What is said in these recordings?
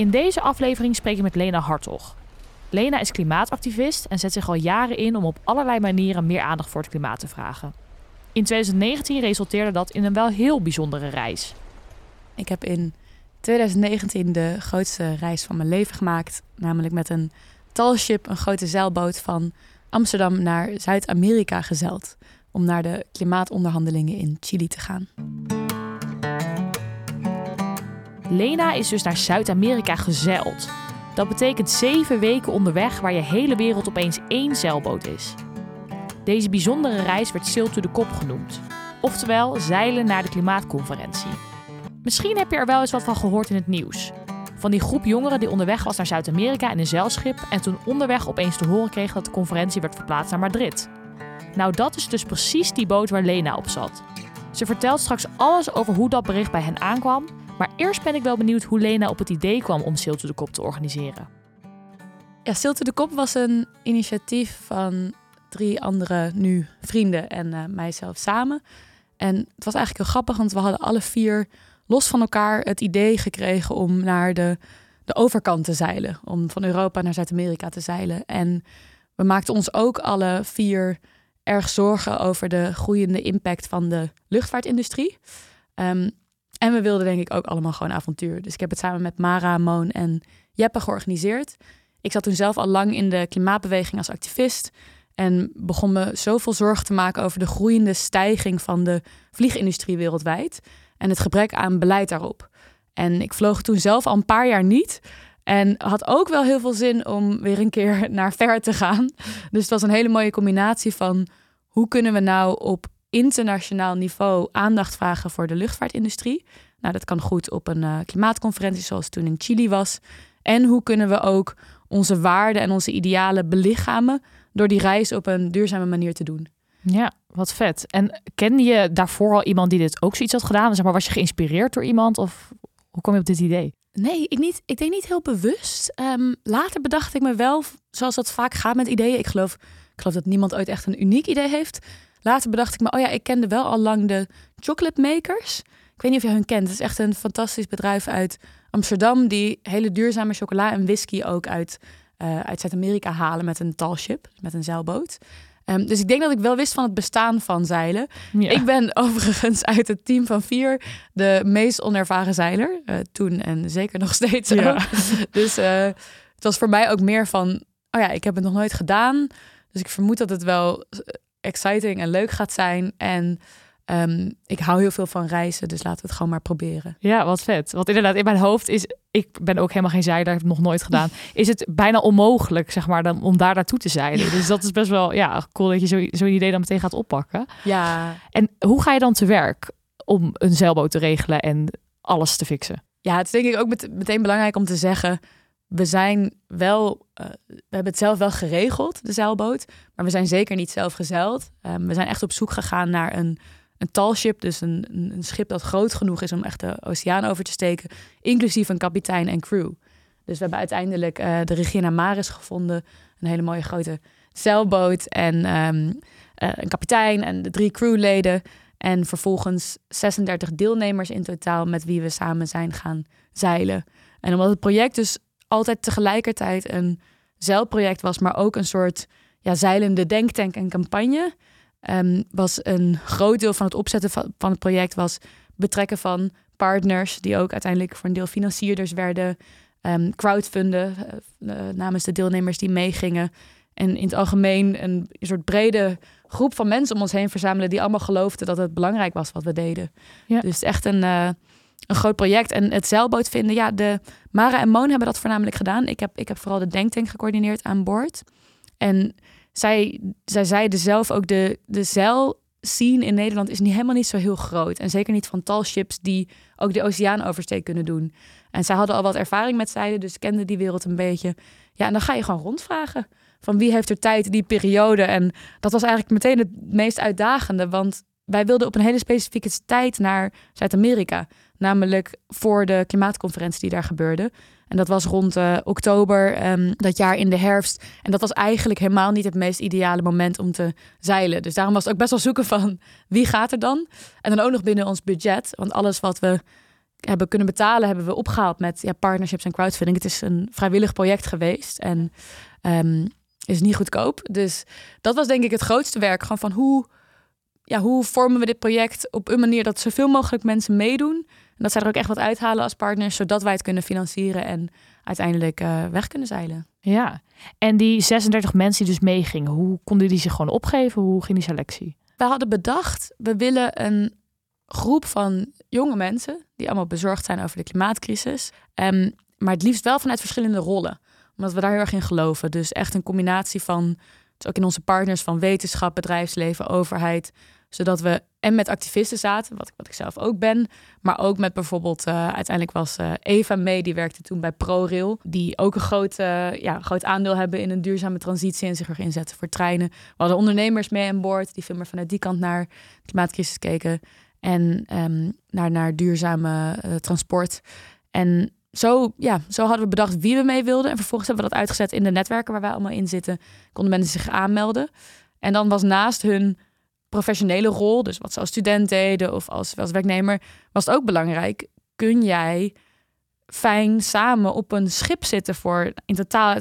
In deze aflevering spreek ik met Lena Hartog. Lena is klimaatactivist en zet zich al jaren in om op allerlei manieren meer aandacht voor het klimaat te vragen. In 2019 resulteerde dat in een wel heel bijzondere reis. Ik heb in 2019 de grootste reis van mijn leven gemaakt, namelijk met een talship, een grote zeilboot van Amsterdam naar Zuid-Amerika gezeild om naar de klimaatonderhandelingen in Chili te gaan. Lena is dus naar Zuid-Amerika gezeild. Dat betekent zeven weken onderweg waar je hele wereld opeens één zeilboot is. Deze bijzondere reis werd Sail to the Kop genoemd. Oftewel zeilen naar de klimaatconferentie. Misschien heb je er wel eens wat van gehoord in het nieuws. Van die groep jongeren die onderweg was naar Zuid-Amerika in een zeilschip en toen onderweg opeens te horen kreeg dat de conferentie werd verplaatst naar Madrid. Nou, dat is dus precies die boot waar Lena op zat. Ze vertelt straks alles over hoe dat bericht bij hen aankwam maar eerst ben ik wel benieuwd hoe Lena op het idee kwam om Stilte de Kop te organiseren. Ja, Stilte de Kop was een initiatief van drie andere nu vrienden en uh, mijzelf samen. En het was eigenlijk heel grappig, want we hadden alle vier los van elkaar het idee gekregen om naar de, de overkant te zeilen. Om van Europa naar Zuid-Amerika te zeilen. En we maakten ons ook alle vier erg zorgen over de groeiende impact van de luchtvaartindustrie. Um, en we wilden denk ik ook allemaal gewoon avontuur. Dus ik heb het samen met Mara, Moon en Jeppe georganiseerd. Ik zat toen zelf al lang in de klimaatbeweging als activist. En begon me zoveel zorgen te maken over de groeiende stijging van de vliegindustrie wereldwijd. En het gebrek aan beleid daarop. En ik vloog toen zelf al een paar jaar niet. En had ook wel heel veel zin om weer een keer naar ver te gaan. Dus het was een hele mooie combinatie van hoe kunnen we nou op internationaal niveau aandacht vragen voor de luchtvaartindustrie. Nou, dat kan goed op een uh, klimaatconferentie zoals toen in Chili was. En hoe kunnen we ook onze waarden en onze idealen belichamen door die reis op een duurzame manier te doen. Ja, wat vet. En kende je daarvoor al iemand die dit ook zoiets had gedaan? Zeg maar, was je geïnspireerd door iemand of hoe kom je op dit idee? Nee, ik, niet, ik denk niet heel bewust. Um, later bedacht ik me wel, zoals dat vaak gaat met ideeën. Ik geloof, ik geloof dat niemand ooit echt een uniek idee heeft. Later bedacht ik me, oh ja, ik kende wel al lang de Chocolate Makers. Ik weet niet of je hun kent. Het is echt een fantastisch bedrijf uit Amsterdam die hele duurzame chocola en whisky ook uit, uh, uit Zuid-Amerika halen met een talship, met een zeilboot. Um, dus ik denk dat ik wel wist van het bestaan van zeilen. Ik ben overigens uit het team van vier de meest onervaren zeiler. Uh, toen en zeker nog steeds. Ja. dus uh, het was voor mij ook meer van, oh ja, ik heb het nog nooit gedaan. Dus ik vermoed dat het wel exciting en leuk gaat zijn. En um, ik hou heel veel van reizen, dus laten we het gewoon maar proberen. Ja, wat vet. Want inderdaad, in mijn hoofd is, ik ben ook helemaal geen zeiler, heb het nog nooit gedaan. Is het bijna onmogelijk, zeg maar, dan, om daar naartoe te zeilen. Dus dat is best wel, ja, cool dat je zo'n zo idee dan meteen gaat oppakken. Ja. En hoe ga je dan te werk om een zeilboot te regelen en alles te fixen? Ja, het is denk ik ook meteen belangrijk om te zeggen we zijn wel, uh, we hebben het zelf wel geregeld, de zeilboot, maar we zijn zeker niet zelf gezeild. Um, we zijn echt op zoek gegaan naar een, een talship, dus een, een, schip dat groot genoeg is om echt de oceaan over te steken, inclusief een kapitein en crew. Dus we hebben uiteindelijk uh, de Regina Maris gevonden, een hele mooie grote zeilboot en um, uh, een kapitein en de drie crewleden. En vervolgens 36 deelnemers in totaal met wie we samen zijn gaan zeilen. En omdat het project dus altijd tegelijkertijd een zeilproject was, maar ook een soort ja, zeilende denktank en campagne. Um, was een groot deel van het opzetten van, van, het project was betrekken van partners die ook uiteindelijk voor een deel financierders werden, um, crowdfunden uh, namens de deelnemers die meegingen. En in het algemeen een, een soort brede groep van mensen om ons heen verzamelen die allemaal geloofden dat het belangrijk was wat we deden. Ja. Dus echt een, uh, een groot project. En het zeilboot vinden, ja, de Mara en Moon hebben dat voornamelijk gedaan. Ik heb, ik heb vooral de denktank gecoördineerd aan boord. En zij, zij zeiden zelf ook de, de zeil scene in Nederland is niet, helemaal niet zo heel groot. En zeker niet van talships die ook de oceaan oversteek kunnen doen. En zij hadden al wat ervaring met zeilen, dus kenden die wereld een beetje. Ja, en dan ga je gewoon rondvragen. Van wie heeft er tijd die periode? En dat was eigenlijk meteen het meest uitdagende. Want wij wilden op een hele specifieke tijd naar Zuid-Amerika. Namelijk voor de klimaatconferentie die daar gebeurde. En dat was rond uh, oktober um, dat jaar in de herfst. En dat was eigenlijk helemaal niet het meest ideale moment om te zeilen. Dus daarom was het ook best wel zoeken van wie gaat er dan? En dan ook nog binnen ons budget. Want alles wat we hebben kunnen betalen, hebben we opgehaald met ja, partnerships en crowdfunding. Het is een vrijwillig project geweest. En um, is niet goedkoop. Dus dat was denk ik het grootste werk. Gewoon van hoe, ja, hoe vormen we dit project op een manier dat zoveel mogelijk mensen meedoen. Dat zij er ook echt wat uithalen als partners, zodat wij het kunnen financieren en uiteindelijk uh, weg kunnen zeilen. Ja, en die 36 mensen die dus meegingen, hoe konden die zich gewoon opgeven? Hoe ging die selectie? We hadden bedacht, we willen een groep van jonge mensen die allemaal bezorgd zijn over de klimaatcrisis. Um, maar het liefst wel vanuit verschillende rollen omdat we daar heel erg in geloven. Dus echt een combinatie van, dus ook in onze partners van wetenschap, bedrijfsleven, overheid. Zodat we en met activisten zaten, wat, wat ik zelf ook ben. Maar ook met bijvoorbeeld, uh, uiteindelijk was uh, Eva mee, die werkte toen bij ProRail. Die ook een groot, uh, ja, groot aandeel hebben in een duurzame transitie en zich erin inzetten voor treinen. We hadden ondernemers mee aan boord, die veel meer vanuit die kant naar de klimaatcrisis keken. En um, naar, naar duurzame transport. En zo, ja, zo hadden we bedacht wie we mee wilden. En vervolgens hebben we dat uitgezet in de netwerken waar wij allemaal in zitten. Konden mensen zich aanmelden. En dan was naast hun professionele rol, dus wat ze als student deden of als, als werknemer, was het ook belangrijk. Kun jij fijn samen op een schip zitten voor in totaal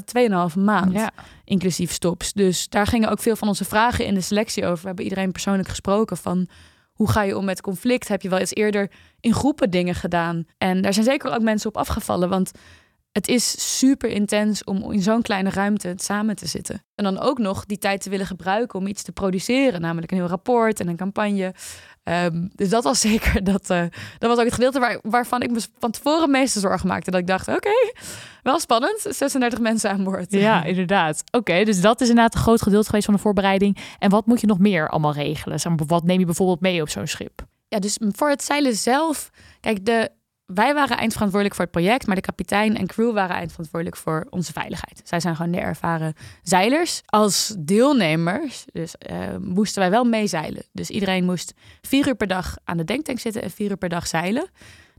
2,5 maand, ja. inclusief stops. Dus daar gingen ook veel van onze vragen in de selectie over. We hebben iedereen persoonlijk gesproken van hoe ga je om met conflict? Heb je wel eens eerder in groepen dingen gedaan? En daar zijn zeker ook mensen op afgevallen, want het is super intens om in zo'n kleine ruimte samen te zitten. En dan ook nog die tijd te willen gebruiken om iets te produceren, namelijk een heel rapport en een campagne. Um, dus dat was zeker, dat, uh, dat was ook het gedeelte waar, waarvan ik me van tevoren meeste zorgen maakte. Dat ik dacht, oké, wel spannend, 36 mensen aan boord. Ja, inderdaad. Oké, dus dat is inderdaad een groot gedeelte geweest van de voorbereiding. En wat moet je nog meer allemaal regelen? Wat neem je bijvoorbeeld mee op zo'n schip? Ja, dus voor het zeilen zelf, kijk, de, wij waren eindverantwoordelijk voor het project, maar de kapitein en crew waren eindverantwoordelijk voor onze veiligheid. Zij zijn gewoon de ervaren zeilers. Als deelnemers dus, uh, moesten wij wel meezeilen. Dus iedereen moest vier uur per dag aan de denktank zitten en vier uur per dag zeilen.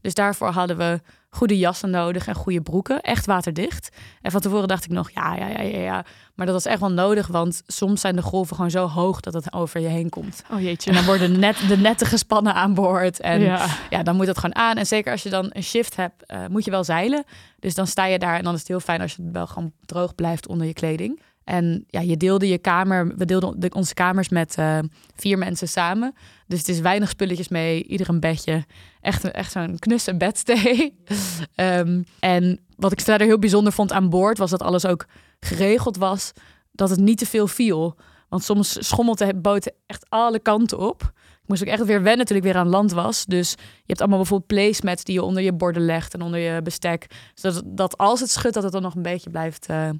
Dus daarvoor hadden we goede jassen nodig en goede broeken. Echt waterdicht. En van tevoren dacht ik nog, ja, ja, ja, ja, ja. Maar dat was echt wel nodig, want soms zijn de golven gewoon zo hoog dat het over je heen komt. Oh jeetje. En dan worden net, de netten gespannen aan boord. En ja. ja. dan moet het gewoon aan. En zeker als je dan een shift hebt, uh, moet je wel zeilen. Dus dan sta je daar en dan is het heel fijn als je wel gewoon droog blijft onder je kleding. En ja, je deelde je kamer, we deelden de, onze kamers met uh, vier mensen samen. Dus het is weinig spulletjes mee, ieder een bedje. Echt, echt zo'n knusse bedstee. um, en wat ik verder heel bijzonder vond aan boord, was dat alles ook geregeld was. Dat het niet te veel viel. Want soms schommelt de boot echt alle kanten op. Ik moest ook echt weer wennen toen ik weer aan land was. Dus je hebt allemaal bijvoorbeeld placemats die je onder je borden legt en onder je bestek. Zodat dat als het schudt, dat het dan nog een beetje blijft... Uh,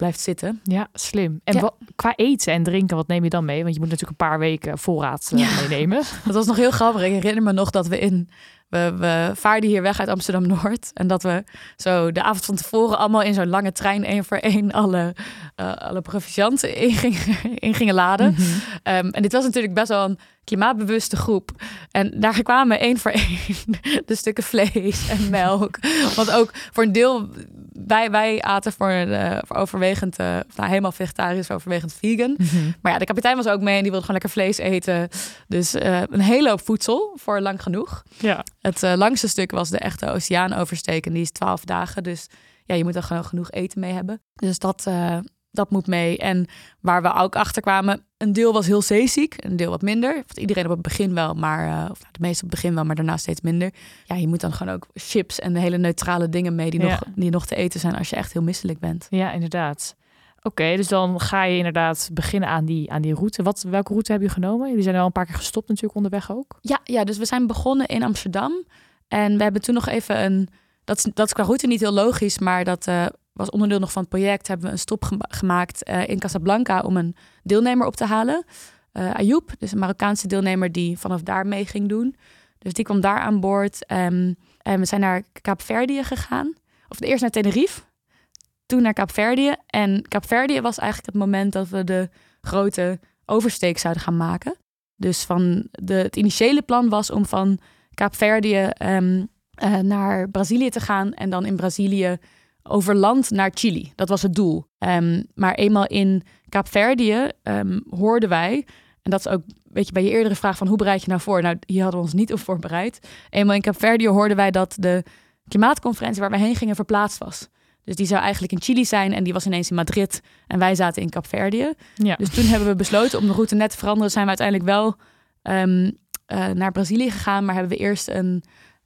blijft zitten. Ja, slim. En ja. qua eten en drinken, wat neem je dan mee? Want je moet natuurlijk een paar weken voorraad uh, ja. meenemen. Dat was nog heel grappig. Ik herinner me nog dat we in... We, we vaarden hier weg uit Amsterdam-Noord. En dat we zo de avond van tevoren allemaal in zo'n lange trein... één voor één alle, uh, alle provianten in gingen, in gingen laden. Mm -hmm. um, en dit was natuurlijk best wel een klimaatbewuste groep. En daar kwamen één voor één de stukken vlees en melk. Want ook voor een deel wij, wij aten voor, uh, voor overwegend, uh, nou, helemaal vegetarisch, overwegend vegan. Mm -hmm. Maar ja, de kapitein was ook mee en die wilde gewoon lekker vlees eten. Dus uh, een hele hoop voedsel voor lang genoeg. Ja. Het langste stuk was de echte oceaan oversteken. Die is 12 dagen. Dus ja, je moet er gewoon genoeg eten mee hebben. Dus dat, dat moet mee. En waar we ook achter kwamen, een deel was heel zeeziek, een deel wat minder. Iedereen op het begin wel, maar uh, of de meeste op het begin wel, maar daarna steeds minder. Ja, je moet dan gewoon ook chips en de hele neutrale dingen mee die, ja. nog, die nog te eten zijn als je echt heel misselijk bent. Ja, inderdaad. Oké, okay, dus dan ga je inderdaad beginnen aan die, aan die route. Wat, welke route heb je genomen? Jullie zijn al een paar keer gestopt natuurlijk onderweg ook. Ja, ja, dus we zijn begonnen in Amsterdam. En we hebben toen nog even een... Dat, dat is qua route niet heel logisch, maar dat uh, was onderdeel nog van het project. Hebben we een stop gema gemaakt uh, in Casablanca om een deelnemer op te halen. uh, Ayoub, dus een Marokkaanse deelnemer die vanaf daar mee ging doen. Dus die kwam daar aan boord. Um, en we zijn naar Kaapverdië gegaan. Of eerst naar Tenerife, toen naar Kaapverdië. En Kaapverdië was eigenlijk het moment dat we de grote oversteek zouden gaan maken. Dus van de, het initiële plan was om van Kaapverdië um, naar Brazilië te gaan en dan in Brazilië over land naar Chili. Dat was het doel. Um, maar eenmaal in Kaapverdië um, hoorden wij, en dat is ook, weet je, bij je eerdere vraag van hoe bereid je nou voor? Nou, hier hadden we ons niet op voorbereid. Eenmaal in Kaapverdië hoorden wij dat de klimaatconferentie waar we heen gingen verplaatst was. Dus die zou eigenlijk in Chili zijn en die was ineens in Madrid en wij zaten in Kaapverdië. Ja. Dus toen hebben we besloten om de route net te veranderen. Zijn we uiteindelijk wel um, uh, naar Brazilië gegaan, maar hebben we eerst een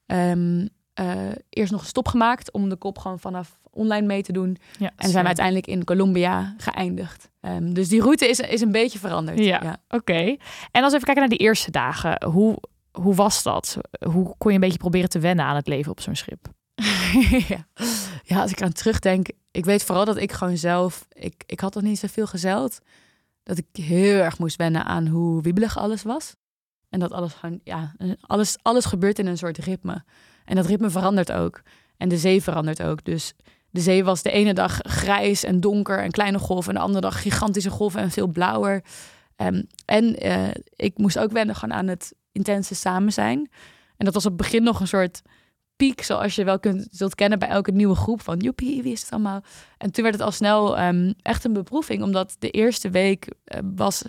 um, uh, eerst nog een stop gemaakt om de kop gewoon vanaf online mee te doen. Ja, en zijn we uiteindelijk in Colombia geëindigd. Um, dus die route is, is een beetje veranderd. Ja, ja. oké. En als we even kijken naar die eerste dagen, hoe, hoe was dat? Hoe kon je een beetje proberen te wennen aan het leven op zo'n schip? ja. ja, als ik aan terugdenk, ik weet vooral dat ik gewoon zelf, ik, ik had nog niet zoveel gezeld, dat ik heel erg moest wennen aan hoe wiebelig alles was. En dat alles gewoon, ja, alles, alles gebeurt in een soort ritme. En dat ritme verandert ook. En de zee verandert ook. Dus de zee was de ene dag grijs en donker en kleine golven. En de andere dag gigantische golven en veel blauwer. Um, en uh, ik moest ook wennen aan het intense samen zijn. En dat was op het begin nog een soort piek, zoals je wel kunt, zult kennen bij elke nieuwe groep. Van joepie, wie is het allemaal? En toen werd het al snel um, echt een beproeving. Omdat de eerste week uh, was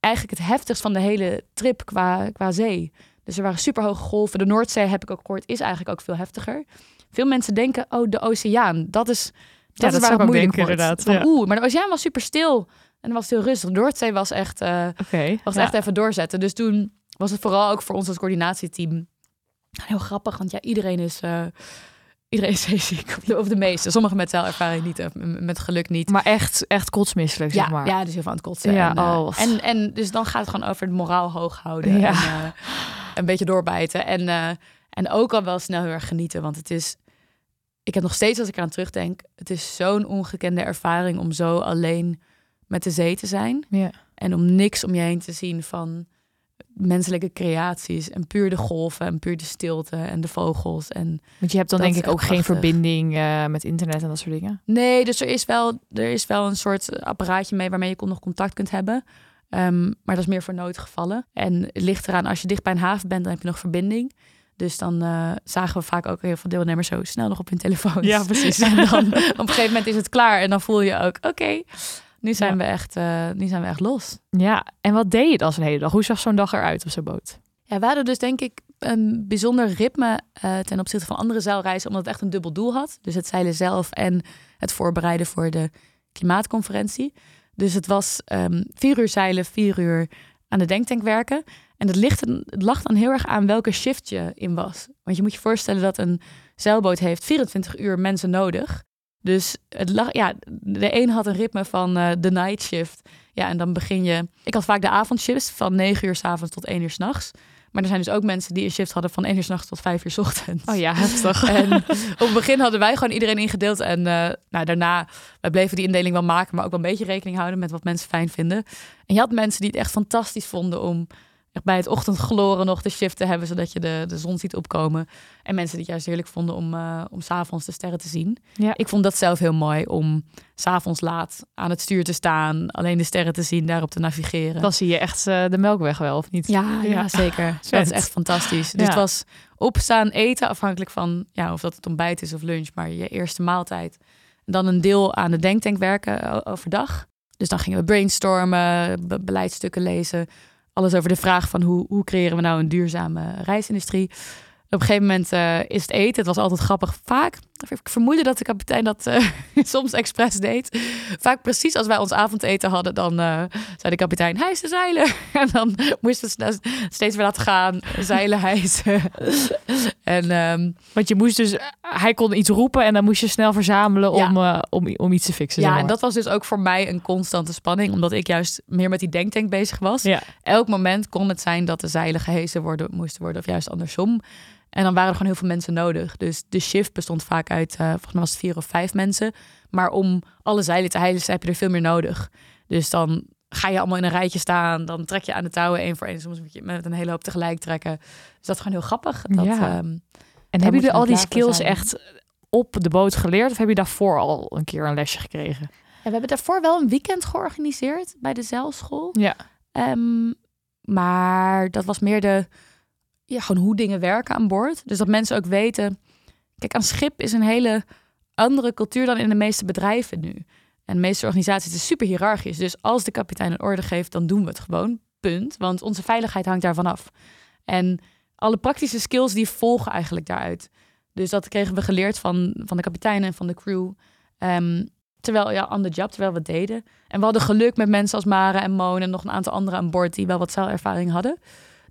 eigenlijk het heftigst van de hele trip qua, qua zee. Dus er waren superhoge golven. De Noordzee, heb ik ook gehoord, is eigenlijk ook veel heftiger. Veel mensen denken, oh, de oceaan, dat is, dat ja, is waar het moeilijk denken, wordt. Inderdaad, Van. Oeh, maar de oceaan was super stil. En was heel rustig. Noordzee was echt, uh, okay, was echt even doorzetten. Dus toen was het vooral ook voor ons als coördinatieteam heel grappig. Want ja, iedereen is... Uh, Iedereen is zeeziek, of de meeste. Sommigen met zelfervaring niet, of met geluk niet. Maar echt, echt kotsmisselijk, ja, zeg maar. Ja, dus heel veel aan het kotsen. Ja, en, uh, oh. en, en dus dan gaat het gewoon over het moraal hoog houden. Ja. En, uh, een beetje doorbijten. En, uh, en ook al wel snel heel erg genieten. Want het is... Ik heb nog steeds, als ik eraan terugdenk... Het is zo'n ongekende ervaring om zo alleen met de zee te zijn. Ja. En om niks om je heen te zien van menselijke creaties. En puur de golven en puur de stilte en de vogels. En Want je hebt dan denk ik ook geen verbinding uh, met internet en dat soort dingen. Nee, dus er is wel, er is wel een soort apparaatje mee waarmee je nog contact kunt hebben. Um, maar dat is meer voor noodgevallen. En het ligt eraan, als je dicht bij een haven bent, dan heb je nog verbinding. Dus dan uh, zagen we vaak ook heel veel deelnemers zo snel nog op hun telefoon. Ja, precies. En dan op een gegeven moment is het klaar. En dan voel je ook, oké, okay, nu zijn Ja. we echt, uh, nu zijn we echt los. Ja, en wat deed je dan zo'n hele dag? Hoe zag zo'n dag eruit op zo'n boot? Ja, we hadden dus denk ik een bijzonder ritme uh, ten opzichte van andere zeilreizen, omdat het echt een dubbel doel had. Dus het zeilen zelf en het voorbereiden voor de klimaatconferentie. Dus het was um, vier uur zeilen, vier uur aan de denktank werken. En het, ligt, het lag dan heel erg aan welke shift je in was. Want je moet je voorstellen dat een zeilboot heeft 24 uur mensen nodig. Dus het lag, ja, de een had een ritme van uh, de night shift. Ja, en dan begin je. Ik had vaak de avondshifts van 9 uur s avonds tot 1 uur s'nachts. Maar er zijn dus ook mensen die een shift hadden van 1 uur s'nachts tot 5 uur s ochtends. Oh ja, heftig. en op het begin hadden wij gewoon iedereen ingedeeld. En uh, nou, daarna, wij bleven die indeling wel maken, maar ook wel een beetje rekening houden met wat mensen fijn vinden. En je had mensen die het echt fantastisch vonden om bij het ochtendgloren nog de shift te hebben, zodat je de, de zon ziet opkomen. En mensen die het juist heerlijk vonden om, uh, om s'avonds de sterren te zien. Ja. Ik vond dat zelf heel mooi om s'avonds laat aan het stuur te staan, alleen de sterren te zien, daarop te navigeren. Dan zie je echt uh, de melkweg wel, of niet? Ja, ja. ja zeker. dat is echt fantastisch. Dus Ja. het was opstaan, eten, afhankelijk van ja, of dat het ontbijt is of lunch, maar je eerste maaltijd. Dan een deel aan de denktank werken o- overdag. Dus dan gingen we brainstormen, be- beleidsstukken lezen. Alles over de vraag van hoe, hoe creëren we nou een duurzame reisindustrie. Op een gegeven moment eh, is het eten. Het was altijd grappig. Vaak, ik vermoedde dat de kapitein dat eh, soms expres deed. Vaak precies als wij ons avondeten hadden, dan eh, zei de kapitein, hij is de zeilen. en dan moesten snel- steeds weer laten gaan, zeilen hijsen. en ehm, Want je moest dus, hij kon iets roepen en dan moest je snel verzamelen Ja. om, om, om iets te fixen. ja, zeg en dat was dus ook voor mij een constante spanning, omdat ik juist meer met die denktank bezig was. Ja. Elk moment kon het zijn dat de zeilen gehezen worden, moesten worden, of juist andersom. En dan waren er gewoon heel veel mensen nodig. Dus de shift bestond vaak uit, eh, volgens mij was het vier of vijf mensen. Maar om alle zeilen te hijsen heb je er veel meer nodig. Dus dan ga je allemaal in een rijtje staan. Dan trek je aan de touwen één voor één. Soms moet je met een hele hoop tegelijk trekken. Dus dat is gewoon heel grappig. Dat, Ja. ehm, En hebben jullie al die skills echt op de boot geleerd? Of heb je daarvoor al een keer een lesje gekregen? ja, we hebben daarvoor wel een weekend georganiseerd bij de zeilschool. Ja. Ehm, maar dat was meer de, ja, gewoon hoe dingen werken aan boord. Dus dat mensen ook weten. Kijk, aan schip is een hele andere cultuur dan in de meeste bedrijven nu. En de meeste organisaties is super hiërarchisch. Dus als de kapitein een orde geeft, dan doen we het gewoon. Punt. Want onze veiligheid hangt daarvan af. En alle praktische skills die volgen eigenlijk daaruit. Dus dat kregen we geleerd van, van de kapitein en van de crew. Ehm, terwijl, ja, on the job, terwijl we deden. En we hadden geluk met mensen als Mara en Moon en nog een aantal anderen aan boord die wel wat zeilervaring hadden.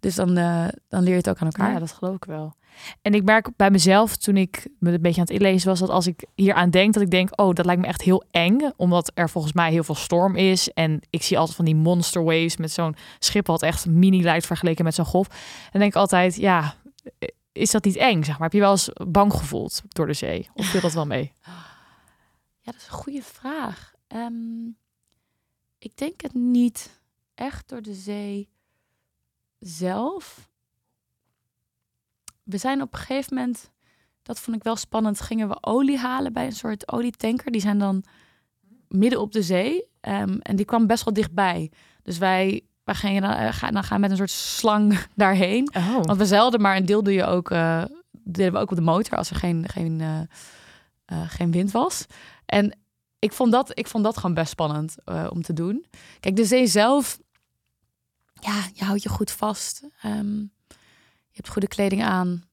Dus dan, eh, dan leer je het ook aan elkaar. Ja, dat geloof ik wel. En ik merk bij mezelf, toen ik me een beetje aan het inlezen was, dat als ik hier aan denk, dat ik denk, oh, dat lijkt me echt heel eng. Omdat er volgens mij heel veel storm is. En ik zie altijd van die monster waves met zo'n schip wat echt mini lijkt vergeleken met zo'n golf. En denk ik altijd, ja, is dat niet eng? Zeg maar. Heb je wel eens bang gevoeld door de zee? Of viel dat wel mee? Ja, dat is een goede vraag. Ehm, ik denk het niet echt door de zee zelf. We zijn op een gegeven moment, dat vond ik wel spannend, gingen we olie halen bij een soort olietanker. Die zijn dan midden op de zee Ehm, en die kwam best wel dichtbij. Dus wij, wij gingen dan, eh, gaan, dan gaan met een soort slang daarheen. Oh. Want we zeilden, maar een deel doe je ook, eh, deden we ook op de motor als er geen, geen, eh, geen wind was. En ik vond dat, ik vond dat gewoon best spannend om te doen. Kijk, de zee zelf, ja, je houdt je goed vast. Ehm, je hebt goede kleding aan.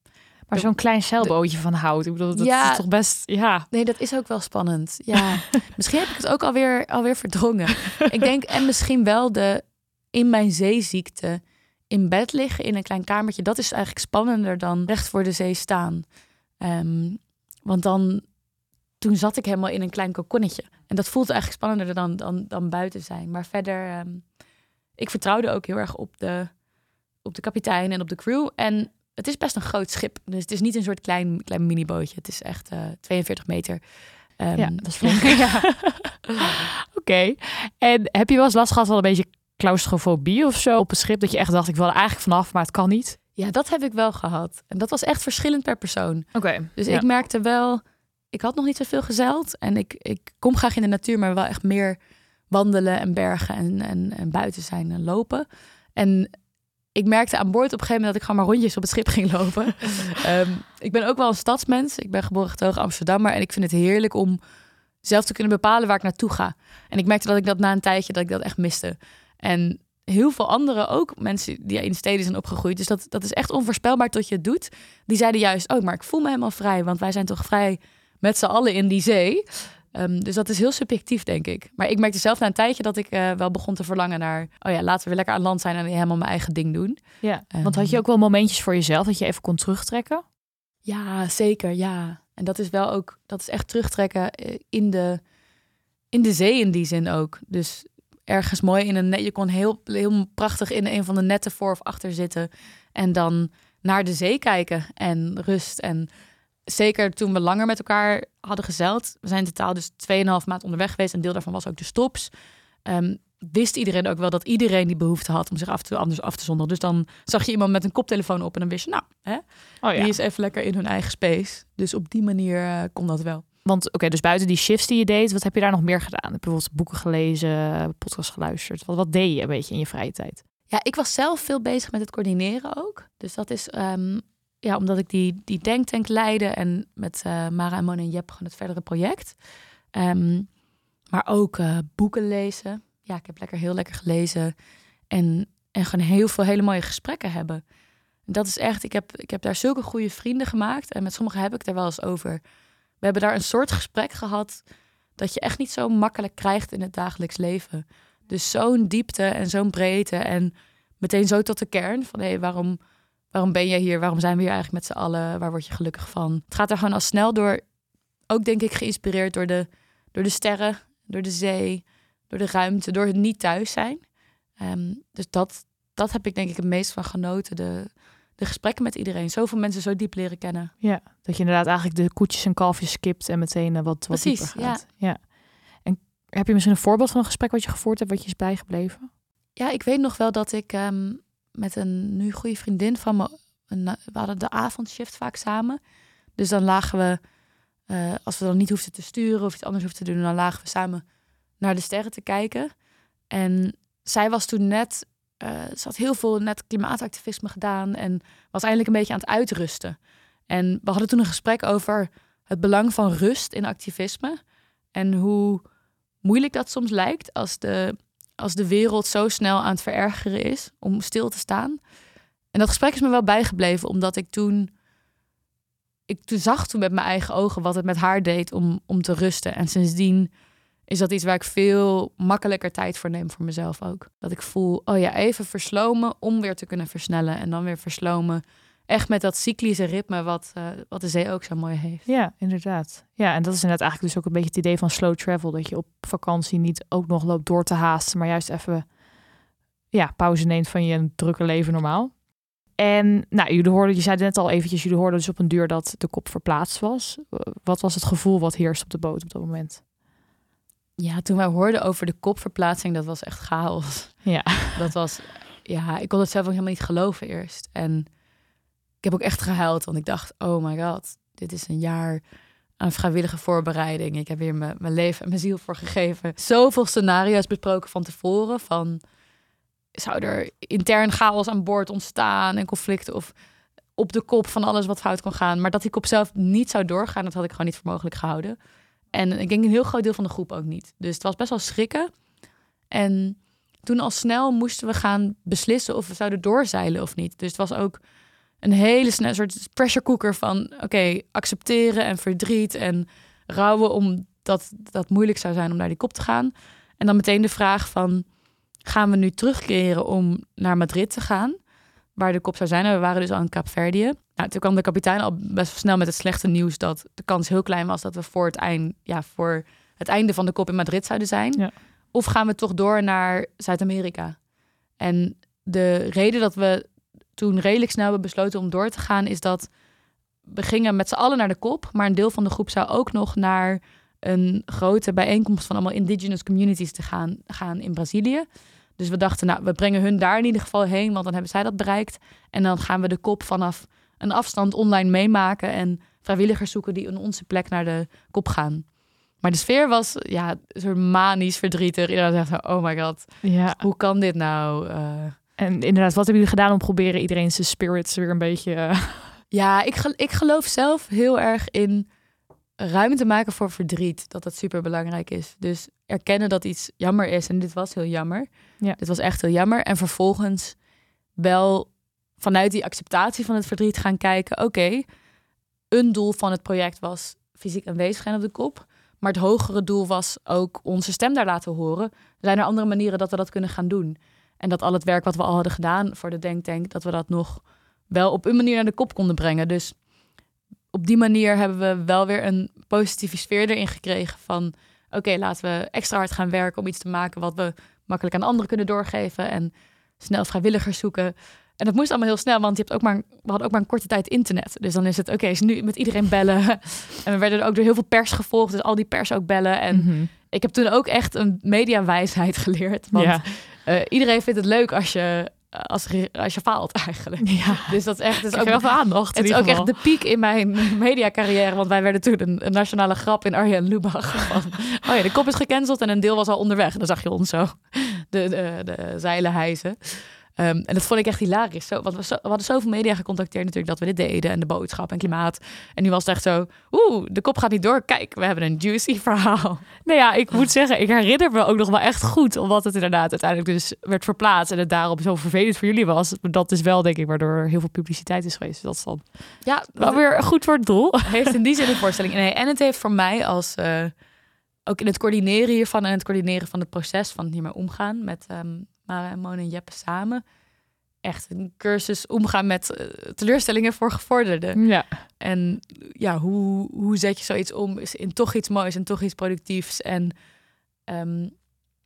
Maar zo'n klein zeilbootje van hout, ik bedoel, dat Ja. is toch best, ja. Nee, dat is ook wel spannend. Ja, misschien heb ik het ook alweer, alweer verdrongen. ik denk, en misschien wel de in mijn zeeziekte in bed liggen in een klein kamertje. Dat is eigenlijk spannender dan recht voor de zee staan. Ehm, want dan, toen zat ik helemaal in een klein kokonnetje. En dat voelt eigenlijk spannender dan, dan, dan buiten zijn. Maar verder, ehm, ik vertrouwde ook heel erg op de, op de kapitein en op de crew. En het is best een groot schip. Dus het is niet een soort klein, klein minibootje. Het is echt eh 42 meter. Ehm, Ja, dat is flink. ja. Oké. En heb je wel eens last gehad van een beetje claustrofobie of zo op een schip? Dat je echt dacht, ik wil er eigenlijk vanaf, maar het kan niet? Ja, dat heb ik wel gehad. En dat was echt verschillend per persoon. Oké. Dus Ja. ik merkte wel, ik had nog niet zoveel gezeild. En ik, ik kom graag in de natuur, maar wel echt meer wandelen en bergen en, en, en buiten zijn en lopen. En ik merkte aan boord op een gegeven moment dat ik gewoon maar rondjes op het schip ging lopen. Ehm, ik ben ook wel een stadsmens. Ik ben geboren getogen Amsterdammer. En ik vind het heerlijk om zelf te kunnen bepalen waar ik naartoe ga. En ik merkte dat ik dat na een tijdje dat ik dat echt miste. En heel veel anderen ook, mensen die in steden zijn opgegroeid. Dus dat, dat is echt onvoorspelbaar tot je het doet. Die zeiden juist, oh, maar ik voel me helemaal vrij. Want wij zijn toch vrij met z'n allen in die zee. Ehm, dus dat is heel subjectief, denk ik. Maar ik merkte zelf na een tijdje dat ik eh, wel begon te verlangen naar... oh ja, laten we weer lekker aan land zijn en helemaal mijn eigen ding doen. Ja. Ehm. Want had je ook wel momentjes voor jezelf dat je even kon terugtrekken? Ja, zeker, ja. En dat is wel ook, dat is echt terugtrekken eh, in de, in de zee in die zin ook. Dus ergens mooi in een net, je kon heel, heel prachtig in een van de netten voor of achter zitten. En dan naar de zee kijken en rust. En zeker toen we langer met elkaar hadden gezeild, we zijn in totaal dus 2,5 maand onderweg geweest. Een deel daarvan was ook de stops. Ehm, wist iedereen ook wel dat iedereen die behoefte had om zich af te, anders af te zonderen. Dus dan zag je iemand met een koptelefoon op en dan wist je, nou, hè, Oh die is even lekker in hun eigen space. Dus op die manier eh, kon dat wel. Want oké, dus buiten die shifts die je deed, wat heb je daar nog meer gedaan? Heb je bijvoorbeeld boeken gelezen, podcast geluisterd? Wat, wat deed je een beetje in je vrije tijd? Ja, ik was zelf veel bezig met het coördineren ook. Dus dat is, ehm, ja, omdat ik die, die denktank leidde en met eh, Mara en Mona en Jep gewoon het verdere project. Ehm, maar ook eh, boeken lezen. Ja, ik heb lekker heel lekker gelezen. En, en gewoon heel veel hele mooie gesprekken hebben. Dat is echt, ik heb, ik heb daar zulke goede vrienden gemaakt. En met sommigen heb ik er wel eens over. We hebben daar een soort gesprek gehad dat je echt niet zo makkelijk krijgt in het dagelijks leven. Dus zo'n diepte en zo'n breedte en meteen zo tot de kern van hé, waarom, waarom ben je hier? Waarom zijn we hier eigenlijk met z'n allen? Waar word je gelukkig van? Het gaat er gewoon al snel door, ook denk ik geïnspireerd door de, door de sterren, door de zee, door de ruimte, door het niet thuis zijn. Ehm, dus dat, dat heb ik denk ik het meest van genoten. De, de gesprekken met iedereen. Zoveel mensen zo diep leren kennen. Ja, dat je inderdaad eigenlijk de koetjes en kalfjes skipt en meteen eh, wat, wat Precies, dieper gaat. Ja. En Heb je misschien een voorbeeld van een gesprek wat je gevoerd hebt, wat je is bijgebleven? Ja, ik weet nog wel dat ik ehm, met een nu goede vriendin van me, we hadden de avondshift vaak samen. Dus dan lagen we, eh, als we dan niet hoefden te sturen of iets anders hoefden te doen, dan lagen we samen naar de sterren te kijken. En zij was toen net, uh, ze had heel veel net klimaatactivisme gedaan en was eindelijk een beetje aan het uitrusten. En we hadden toen een gesprek over het belang van rust in activisme en hoe moeilijk dat soms lijkt als de, als de wereld zo snel aan het verergeren is om stil te staan. En dat gesprek is me wel bijgebleven, omdat ik toen, ik toen zag toen met mijn eigen ogen wat het met haar deed om, om te rusten. En sindsdien is dat iets waar ik veel makkelijker tijd voor neem voor mezelf ook. Dat ik voel, oh ja, even verslomen om weer te kunnen versnellen. En dan weer verslomen. Echt met dat cyclische ritme wat, uh, wat de zee ook zo mooi heeft. Ja, inderdaad. Ja, en dat is inderdaad eigenlijk dus ook een beetje het idee van slow travel. Dat je op vakantie niet ook nog loopt door te haasten, maar juist even ja, pauze neemt van je drukke leven normaal. En nou, jullie hoorden, je zei net al eventjes, jullie hoorden dus op een duur dat de kop verplaatst was. Wat was het gevoel wat heerst op de boot op dat moment? Ja, toen wij hoorden over de kopverplaatsing, dat was echt chaos. Ja. Dat was, ja, ik kon het zelf ook helemaal niet geloven eerst. En ik heb ook echt gehuild, want ik dacht, oh my god, dit is een jaar aan vrijwillige voorbereiding. Ik heb hier mijn, mijn leven en mijn ziel voor gegeven. Zoveel scenario's besproken van tevoren, van zou er intern chaos aan boord ontstaan en conflicten of op de kop van alles wat fout kon gaan. Maar dat die kop zelf niet zou doorgaan, dat had ik gewoon niet voor mogelijk gehouden. En ik denk een heel groot deel van de groep ook niet. Dus het was best wel schrikken. En toen al snel moesten we gaan beslissen of we zouden doorzeilen of niet. Dus het was ook een hele snel soort pressure cooker van oké, accepteren en verdriet en rouwen omdat dat moeilijk zou zijn om naar die kop te gaan. En dan meteen de vraag van gaan we nu terugkeren om naar Madrid te gaan, waar de kop zou zijn. En we waren dus al in Kaapverdië. Nou, toen kwam de kapitein al best snel met het slechte nieuws dat de kans heel klein was dat we voor het, eind, ja, voor het einde van de kop in Madrid zouden zijn. Ja. Of gaan we toch door naar Zuid-Amerika? En de reden dat we toen redelijk snel hebben besloten om door te gaan, is dat we gingen met z'n allen naar de kop, maar een deel van de groep zou ook nog naar een grote bijeenkomst van allemaal indigenous communities te gaan, gaan in Brazilië. Dus we dachten, nou, we brengen hun daar in ieder geval heen, want dan hebben zij dat bereikt. En dan gaan we de kop vanaf een afstand online meemaken en vrijwilligers zoeken die in onze plek naar de kop gaan. Maar de sfeer was ja, een soort manisch verdrietig. Iedereen zegt, oh my god, Ja. hoe kan dit nou? Uh, En inderdaad, wat hebben jullie gedaan om proberen iedereen zijn spirits weer een beetje... eh, Ja, ik, ik geloof zelf heel erg in ruimte maken voor verdriet. Dat dat super belangrijk is. Dus erkennen dat iets jammer is. En dit was heel jammer. Ja. Dit was echt heel jammer. En vervolgens wel vanuit die acceptatie van het verdriet gaan kijken. Oké, een doel van het project was fysiek aanwezig zijn op de kop. Maar het hogere doel was ook onze stem daar laten horen. Zijn er andere manieren dat we dat kunnen gaan doen? En dat al het werk wat we al hadden gedaan voor de Denktank, dat we dat nog wel op een manier naar de kop konden brengen. Dus op die manier hebben we wel weer een positieve sfeer erin gekregen van oké, laten we extra hard gaan werken om iets te maken wat we makkelijk aan anderen kunnen doorgeven en snel vrijwilligers zoeken. En dat moest allemaal heel snel, want je hebt ook maar, we hadden ook maar een korte tijd internet. Dus dan is het oké, is nu met iedereen bellen. En we werden ook door heel veel pers gevolgd, dus al die pers ook bellen. En mhm. ik heb toen ook echt een mediawijsheid geleerd. Want ja. Eh, iedereen vindt het leuk als je, als, als je faalt eigenlijk. ja. Dus dat is echt, dat is ook wel veel aandacht. het is ook echt de piek in mijn mediacarrière. Want wij werden toen een, een nationale grap in Arjen Lubach. Van, oh ja, de kop is gecanceld en een deel was al onderweg. Dan zag je ons zo de, de, de zeilen hijsen. Ehm, en dat vond ik echt hilarisch. Zo, want we, zo- we hadden zoveel media gecontacteerd natuurlijk dat we dit deden. En de boodschap en klimaat. En nu was het echt zo... Oeh, de kop gaat niet door. Kijk, we hebben een juicy verhaal. Nou ja, ik moet zeggen, ik herinner me ook nog wel echt goed, omdat het inderdaad uiteindelijk dus werd verplaatst en het daarom zo vervelend voor jullie was. Dat is wel, denk ik, waardoor er heel veel publiciteit is geweest. Dus dat is dan Ja, wel weer goed voor het doel. heeft in die zin een voorstelling. Nee, en het heeft voor mij als eh, ook in het coördineren hiervan en het coördineren van het proces van hiermee omgaan met ehm Mara en Mona en Jeppe samen. Echt een cursus omgaan met eh, teleurstellingen voor gevorderden. Ja. En ja, hoe, hoe zet je zoiets om is in toch iets moois en toch iets productiefs. En ehm,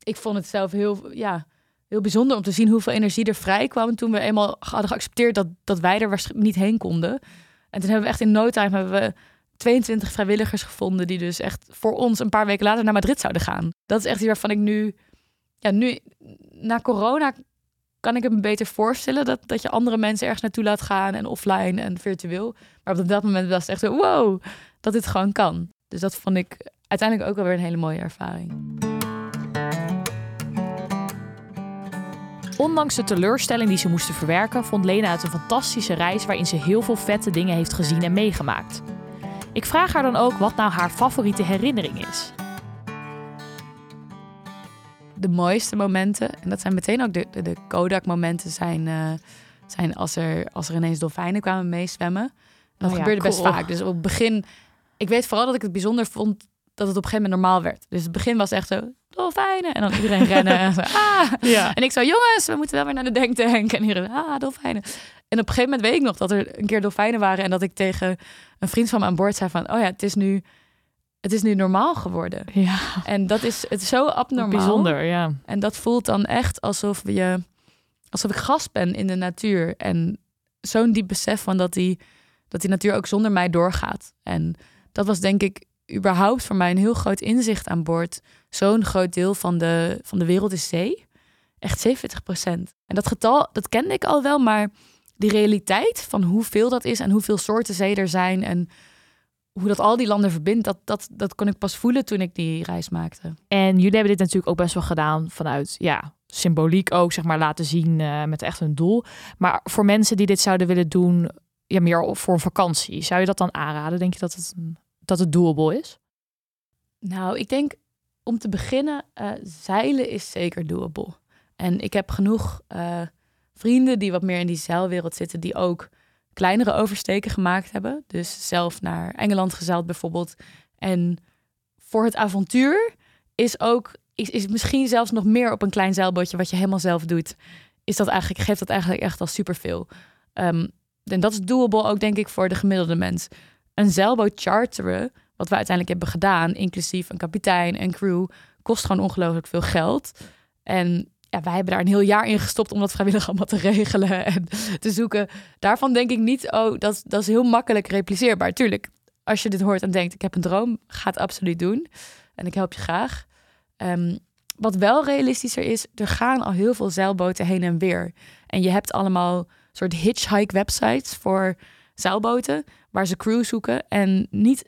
ik vond het zelf heel, ja, heel bijzonder om te zien hoeveel energie er vrij kwam toen we eenmaal hadden geaccepteerd dat, dat wij er waarschijnlijk niet heen konden. En toen hebben we echt in no time hebben we 22 vrijwilligers gevonden die dus echt voor ons een paar weken later naar Madrid zouden gaan. Dat is echt iets waarvan ik nu, ja, nu na corona kan ik het me beter voorstellen dat, dat je andere mensen ergens naartoe laat gaan en offline en virtueel. Maar op dat moment was het echt zo, wow, dat dit gewoon kan. Dus dat vond ik uiteindelijk ook wel weer een hele mooie ervaring. Ondanks de teleurstelling die ze moesten verwerken, vond Lena het een fantastische reis waarin ze heel veel vette dingen heeft gezien en meegemaakt. Ik vraag haar dan ook wat nou haar favoriete herinnering is. De mooiste momenten, en dat zijn meteen ook de, de, de Kodak-momenten, zijn, uh, zijn als, er, als er ineens dolfijnen kwamen meezwemmen. Dat Oh ja, gebeurde best cool. vaak. Dus op het begin, ik weet vooral dat ik het bijzonder vond dat het op een gegeven moment normaal werd. Dus het begin was echt zo, dolfijnen. En dan iedereen rennen. En, zo, ah. Ja. en ik zo, jongens, we moeten wel weer naar de denktank. En iedereen, ah, dolfijnen. En op een gegeven moment weet ik nog dat er een keer dolfijnen waren. En dat ik tegen een vriend van me aan boord zei van, oh ja, het is nu, het is nu normaal geworden. Ja, En dat is, het is zo abnormaal. bijzonder, ja. En dat voelt dan echt alsof je, alsof ik gast ben in de natuur. En zo'n diep besef van dat die, dat die natuur ook zonder mij doorgaat. En dat was denk ik überhaupt voor mij een heel groot inzicht aan boord. Zo'n groot deel van de, van de wereld is zee. Echt 70 procent. En dat getal, dat kende ik al wel, maar die realiteit van hoeveel dat is en hoeveel soorten zee er zijn en hoe dat al die landen verbindt, dat, dat, dat kon ik pas voelen toen ik die reis maakte. En jullie hebben dit natuurlijk ook best wel gedaan vanuit, ja, symboliek ook, zeg maar, laten zien eh, met echt een doel. Maar voor mensen die dit zouden willen doen, ja, meer voor een vakantie, zou je dat dan aanraden? Denk je dat het, dat het doable is? Nou, ik denk om te beginnen, eh, zeilen is zeker doable. En ik heb genoeg eh, vrienden die wat meer in die zeilwereld zitten, die ook kleinere oversteken gemaakt hebben. Dus zelf naar Engeland gezeild bijvoorbeeld. En voor het avontuur is ook, is, is misschien zelfs nog meer op een klein zeilbootje wat je helemaal zelf doet. Is dat eigenlijk, geeft dat eigenlijk echt al superveel. Ehm en dat is doable ook denk ik voor de gemiddelde mens. Een zeilboot charteren wat we uiteindelijk hebben gedaan, inclusief een kapitein en crew, kost gewoon ongelooflijk veel geld. En ja, wij hebben daar een heel jaar in gestopt om dat vrijwillig allemaal te regelen en te zoeken. Daarvan denk ik niet, oh, dat, dat is heel makkelijk repliceerbaar. Tuurlijk, als je dit hoort en denkt, ik heb een droom, ga het absoluut doen. En ik help je graag. Ehm, wat wel realistischer is, er gaan al heel veel zeilboten heen en weer. En je hebt allemaal soort hitchhike websites voor zeilboten waar ze crew zoeken. En niet,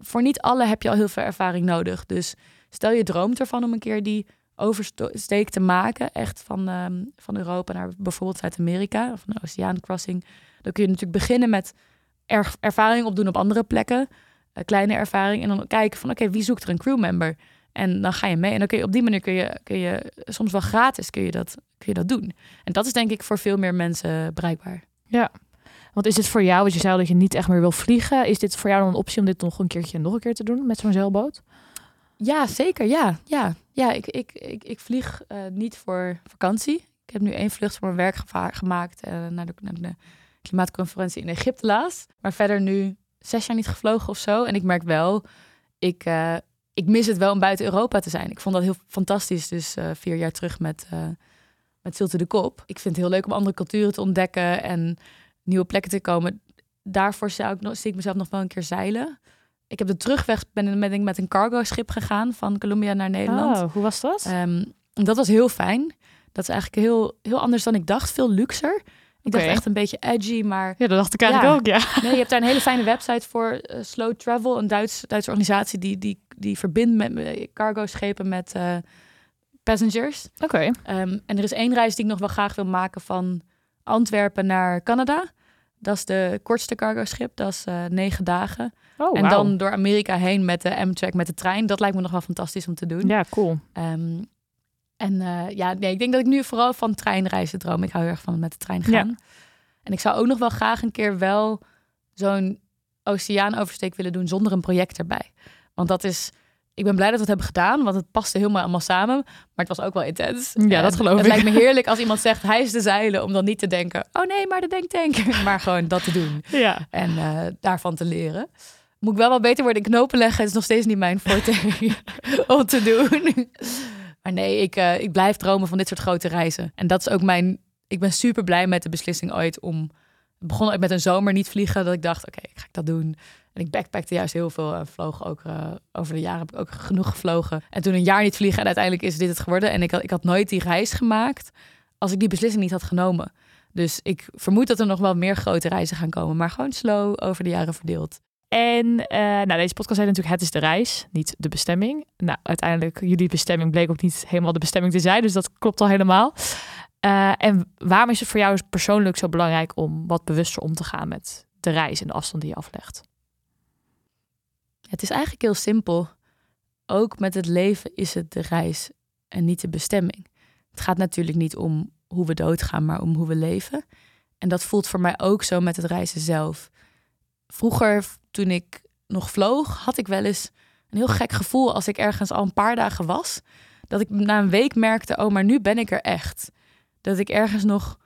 voor niet alle heb je al heel veel ervaring nodig. Dus stel je droomt ervan om een keer die oversteek te maken. Echt van, ehm, van Europa naar bijvoorbeeld Zuid-Amerika. Of een oceaancrossing. Dan kun je natuurlijk beginnen met er, ervaring opdoen op andere plekken. Een kleine ervaring. En dan kijken van oké, wie zoekt er een crewmember? En dan ga je mee. En dan kun je op die manier kun je, kun je soms wel gratis kun je, dat, kun je dat doen. En dat is denk ik voor veel meer mensen bereikbaar. Want is dit voor jou, want je zei dat je niet echt meer wil vliegen, is dit voor jou dan een optie om dit nog een keertje nog een keer te doen met zo'n zeilboot? Ja, zeker. Ja, ja. Ja ik, ik, ik, ik vlieg eh, niet voor vakantie. Ik heb nu één vlucht voor mijn werk gemaakt eh, naar, de, naar de klimaatconferentie in Egypte laatst. Maar verder nu zes jaar niet gevlogen of zo. En ik merk wel, ik, eh, ik mis het wel om buiten Europa te zijn. Ik vond dat heel fantastisch. Dus vier jaar terug met, met Zilte de Kop. Ik vind het heel leuk om andere culturen te ontdekken en nieuwe plekken te komen. Daarvoor zou ik zie ik mezelf nog wel een keer zeilen. Ik heb de terugweg ben ben ik met een cargo schip gegaan van Colombia naar Nederland. Oh, hoe was dat? Ehm, dat was heel fijn. Dat is eigenlijk heel, heel anders dan ik dacht. Veel luxer. Ik dacht echt een beetje edgy, maar ja, dat dacht ik eigenlijk ja. ook, ja. nee, je hebt daar een hele fijne website voor. eh, Slow Travel, een Duits, Duitse organisatie die, die, die verbindt met eh, cargo-schepen met eh, passengers. Oké. Ehm, en er is één reis die ik nog wel graag wil maken van Antwerpen naar Canada. Dat is de kortste cargo-schip. Dat is eh, negen dagen. Oh, en dan door Amerika heen met de Amtrak, met de trein. Dat lijkt me nog wel fantastisch om te doen. Ja, cool. Ehm, en eh, ja, nee, ik denk dat ik nu vooral van treinreizen droom. Ik hou heel erg van met de trein Ja. gaan. En ik zou ook nog wel graag een keer wel zo'n oceaanoversteek willen doen zonder een project erbij. Want dat is, ik ben blij dat we het hebben gedaan, want het paste helemaal allemaal samen. Maar het was ook wel intens. Ja, dat geloof het ik. lijkt me heerlijk als iemand zegt, hij is de zeilen, om dan niet te denken, oh nee, maar de denktank. maar gewoon dat te doen Ja. en eh, daarvan te leren. Moet ik wel wat beter worden in knopen leggen. Het is nog steeds niet mijn forte om te doen. Maar nee, ik, eh, ik blijf dromen van dit soort grote reizen. En dat is ook mijn... Ik ben super blij met de beslissing ooit om Het begon met een zomer niet vliegen, dat ik dacht, oké, ga ik dat doen. Ik backpackte juist heel veel en vloog ook uh, over de jaren heb ik ook genoeg gevlogen. En toen een jaar niet vliegen en uiteindelijk is dit het geworden. En ik had, ik had nooit die reis gemaakt als ik die beslissing niet had genomen. Dus ik vermoed dat er nog wel meer grote reizen gaan komen, maar gewoon slow over de jaren verdeeld. En uh, nou, deze podcast heet natuurlijk Het is de reis, niet de bestemming. Nou, uiteindelijk, jullie bestemming bleek ook niet helemaal de bestemming te zijn, dus dat klopt al helemaal. Uh, en waarom is het voor jou persoonlijk zo belangrijk om wat bewuster om te gaan met de reis en de afstand die je aflegt? Het is eigenlijk heel simpel. Ook met het leven is het de reis en niet de bestemming. Het gaat natuurlijk niet om hoe we doodgaan, maar om hoe we leven. En dat voelt voor mij ook zo met het reizen zelf. Vroeger, toen ik nog vloog, had ik wel eens een heel gek gevoel als ik ergens al een paar dagen was. Dat ik na een week merkte, oh, maar nu ben ik er echt. Dat ik ergens nog,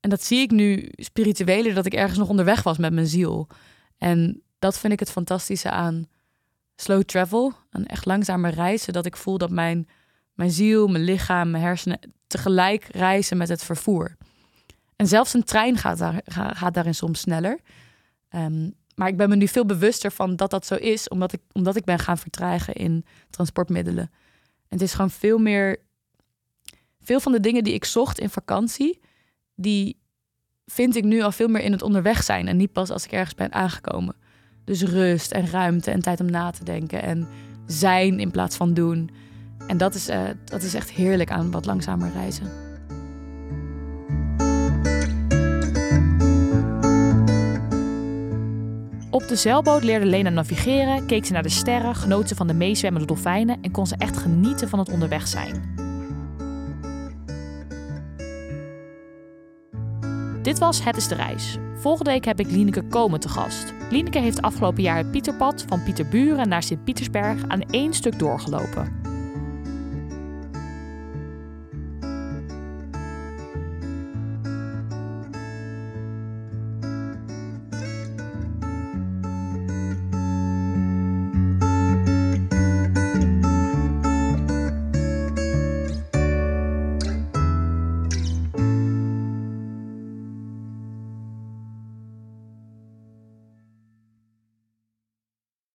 en dat zie ik nu spiritueler, dat ik ergens nog onderweg was met mijn ziel. En dat vind ik het fantastische aan slow travel, een echt langzame reizen, dat ik voel dat mijn, mijn ziel, mijn lichaam, mijn hersenen tegelijk reizen met het vervoer. En zelfs een trein gaat, daar, gaat daarin soms sneller. Ehm, maar ik ben me nu veel bewuster van dat dat zo is, omdat ik, omdat ik ben gaan vertragen in transportmiddelen. En het is gewoon veel meer. Veel van de dingen die ik zocht in vakantie, die vind ik nu al veel meer in het onderweg zijn. En niet pas als ik ergens ben aangekomen. Dus rust en ruimte en tijd om na te denken en zijn in plaats van doen. En dat is, uh, dat is echt heerlijk aan wat langzamer reizen. Op de zeilboot leerde Lena navigeren, keek ze naar de sterren, genoot ze van de meezwemmende dolfijnen en kon ze echt genieten van het onderweg zijn. Dit was Het is de Reis. Volgende week heb ik Lieneke Komen te gast. Lieneke heeft afgelopen jaar het Pieterpad van Pieterburen naar Sint-Pietersberg aan één stuk doorgelopen.